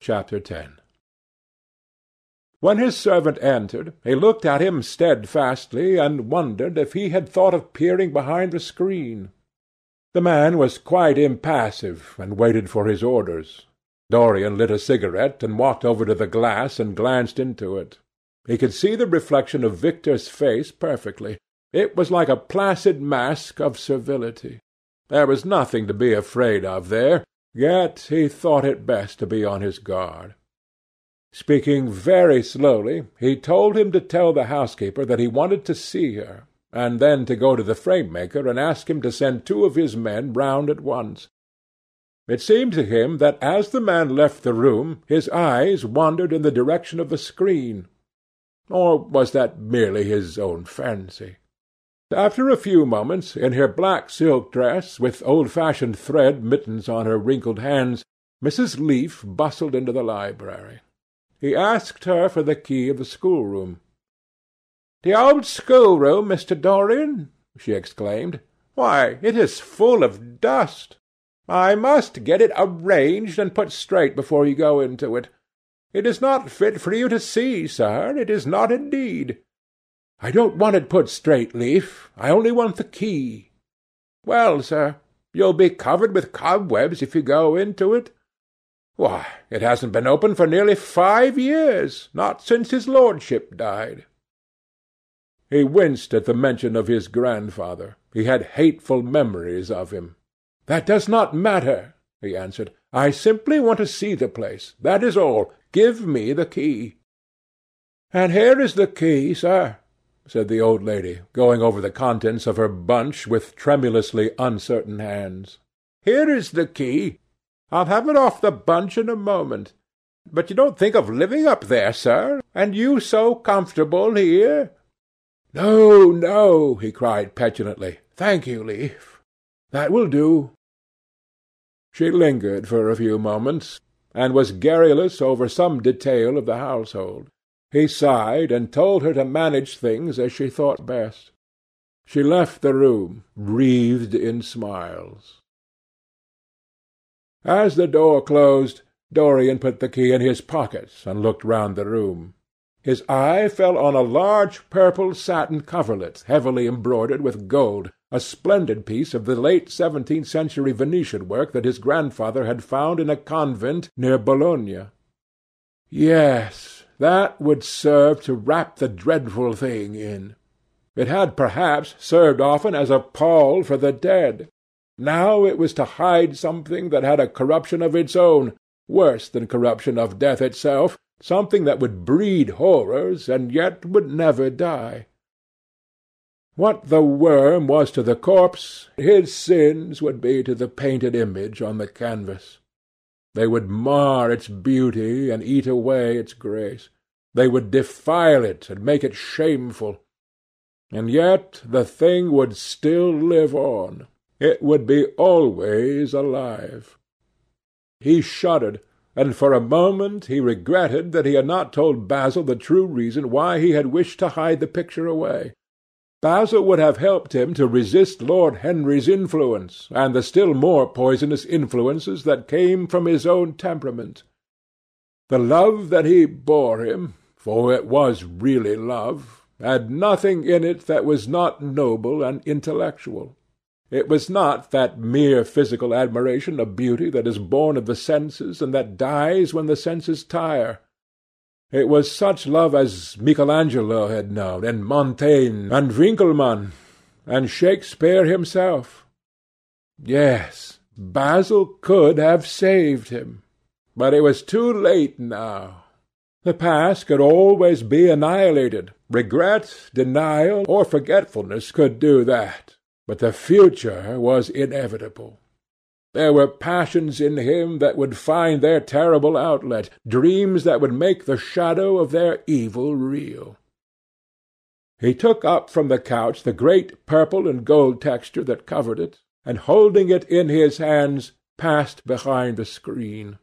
CHAPTER X When his servant entered, he looked at him steadfastly, and wondered if he had thought of peering behind the screen. The man was quite impassive, and waited for his orders. Dorian lit a cigarette, and walked over to the glass and glanced into it. He could see the reflection of Victor's face perfectly. It was like a placid mask of servility. There was nothing to be afraid of there, yet he thought it best to be on his guard. Speaking very slowly, he told him to tell the housekeeper that he wanted to see her, and then to go to the frame-maker and ask him to send two of his men round at once. It seemed to him that as the man left the room his eyes wandered in the direction of the screen. Or was that merely his own fancy? After a few moments, in her black silk dress, with old-fashioned thread mittens on her wrinkled hands, Mrs. Leaf bustled into the library. He asked her for the key of the schoolroom. "The old schoolroom, Mr. Dorian!" she exclaimed. "Why, it is full of dust! I must get it arranged and put straight before you go into it. It is not fit for you to see, sir, it is not indeed. I don't want it put straight, Leaf. I only want the key. Well, sir, you'll be covered with cobwebs if you go into it. Why, it hasn't been open for nearly five years, not since his lordship died. He winced at the mention of his grandfather. He had hateful memories of him. "That does not matter," he answered. "I simply want to see the place. That is all. Give me the key." "And here is the key, sir," said the old lady, going over the contents of her bunch with tremulously uncertain hands. "Here is the key. I'll have it off the bunch in a moment. But you don't think of living up there, sir, and you so comfortable here?" "No, no," he cried petulantly. "Thank you, Leaf. That will do. She lingered for a few moments, and was garrulous over some detail of the household. He sighed, and told her to manage things as she thought best. She left the room, wreathed in smiles. As the door closed, Dorian put the key in his pocket and looked round the room. His eye fell on a large purple satin coverlet heavily embroidered with gold, a splendid piece of the late seventeenth century Venetian work that his grandfather had found in a convent near Bologna. Yes, that would serve to wrap the dreadful thing in. It had perhaps served often as a pall for the dead. Now it was to hide something that had a corruption of its own, worse than corruption of death itself, something that would breed horrors and yet would never die. What the worm was to the corpse, his sins would be to the painted image on the canvas. They would mar its beauty and eat away its grace. They would defile it and make it shameful. And yet the thing would still live on. It would be always alive. He shuddered, and for a moment he regretted that he had not told Basil the true reason why he had wished to hide the picture away. Basil would have helped him to resist Lord Henry's influence, and the still more poisonous influences that came from his own temperament. The love that he bore him, for it was really love, had nothing in it that was not noble and intellectual. It was not that mere physical admiration of beauty that is born of the senses and that dies when the senses tire. It was such love as Michelangelo had known, and Montaigne, and Winckelmann, and Shakespeare himself. Yes, Basil could have saved him. But it was too late now. The past could always be annihilated. Regret, denial, or forgetfulness could do that. But the future was inevitable. There were passions in him that would find their terrible outlet, dreams that would make the shadow of their evil real. He took up from the couch the great purple and gold texture that covered it, and holding it in his hands, passed behind the screen.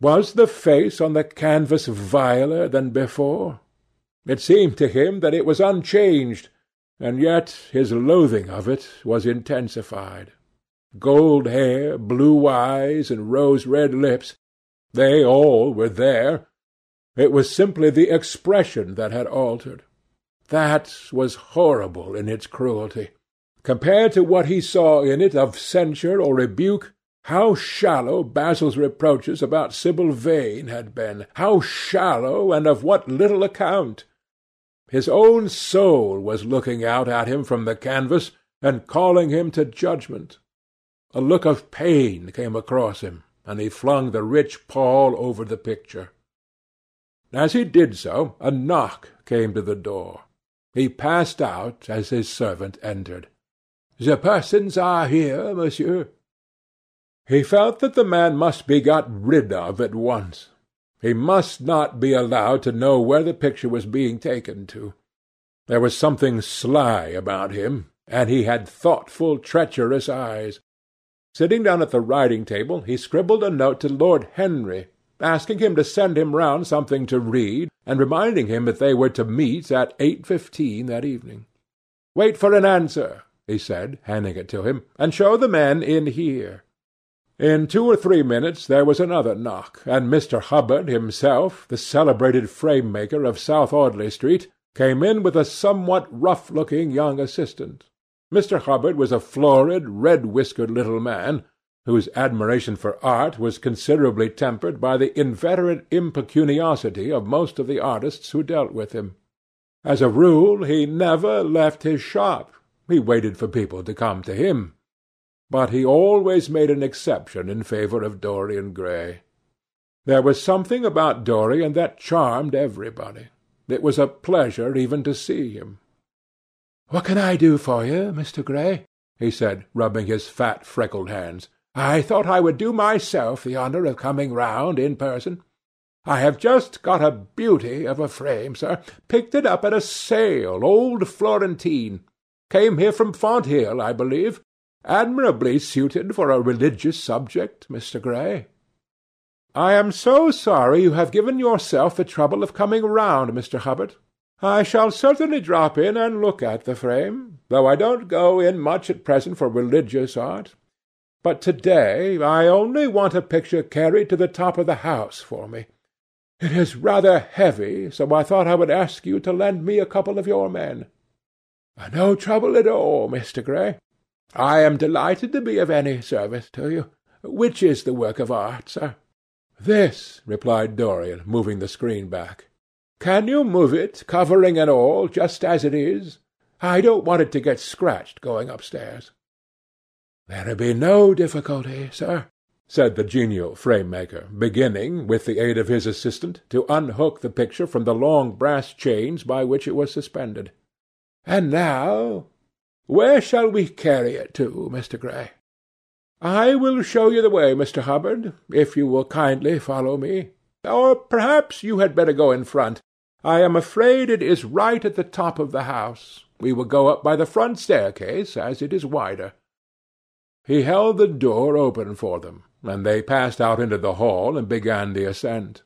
Was the face on the canvas viler than before? It seemed to him that it was unchanged, and yet his loathing of it was intensified gold hair, blue eyes, and rose-red lips, They all were there. It was simply the expression that had altered. That was horrible in its cruelty. Compared to what he saw in it of censure or rebuke, how shallow Basil's reproaches about Sibyl Vane had been! How shallow, and of what little account! His own soul was looking out at him from the canvas, and calling him to judgment. A look of pain came across him, and he flung the rich pall over the picture. As he did so, a knock came to the door. He passed out as his servant entered. "The persons are here, monsieur." He felt that the man must be got rid of at once. He must not be allowed to know where the picture was being taken to. There was something sly about him, and he had thoughtful, treacherous eyes. Sitting down at the writing-table, he scribbled a note to Lord Henry, asking him to send him round something to read, and reminding him that they were to meet at eight fifteen that evening. "Wait for an answer," he said, handing it to him, "and show the men in here. In two or three minutes there was another knock, and Mr. Hubbard himself, the celebrated frame-maker of South Audley Street, came in with a somewhat rough-looking young assistant. Mr. Hubbard was a florid, red-whiskered little man, whose admiration for art was considerably tempered by the inveterate impecuniosity of most of the artists who dealt with him. As a rule he never left his shop. He waited for people to come to him but he always made an exception in favour of Dorian Gray. There was something about Dorian that charmed everybody. It was a pleasure even to see him. "What can I do for you, Mr. Gray?" he said, rubbing his fat freckled hands. "I thought I would do myself the honour of coming round in person. I have just got a beauty of a frame, sir. Picked it up at a sale, old Florentine. Came here from Fonthill, I believe. Admirably suited for a religious subject, Mr. Gray." "I am so sorry you have given yourself the trouble of coming round, Mr. Hubbard. I shall certainly drop in and look at the frame, though I don't go in much at present for religious art. But to-day I only want a picture carried to the top of the house for me. It is rather heavy, so I thought I would ask you to lend me a couple of your men." "No trouble at all, Mr. Gray. I am delighted to be of any service to you. Which is the work of art, sir?" "This," replied Dorian, moving the screen back. "Can you move it, covering and all, just as it is? I don't want it to get scratched going upstairs." "There'll be no difficulty, sir," said the genial frame-maker, beginning, with the aid of his assistant, to unhook the picture from the long brass chains by which it was suspended. "And now where shall we carry it to, Mr. Gray?" "I will show you the way, Mr. Hubbard, if you will kindly follow me. Or perhaps you had better go in front. I am afraid it is right at the top of the house. We will go up by the front staircase, as it is wider." He held the door open for them, and they passed out into the hall and began the ascent.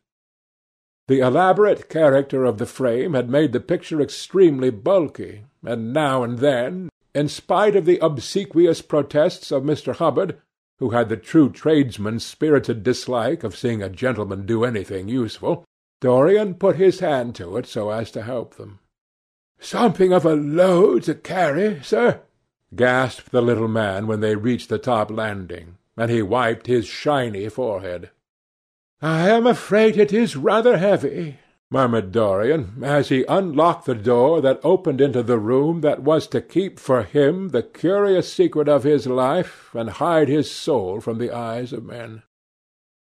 The elaborate character of the frame had made the picture extremely bulky, and now and then in spite of the obsequious protests of Mr. Hubbard, who had the true tradesman's spirited dislike of seeing a gentleman do anything useful, Dorian put his hand to it so as to help them. "Something of a load to carry, sir," gasped the little man when they reached the top landing, and he wiped his shiny forehead. "I am afraid it is rather heavy murmured Dorian, as he unlocked the door that opened into the room that was to keep for him the curious secret of his life and hide his soul from the eyes of men.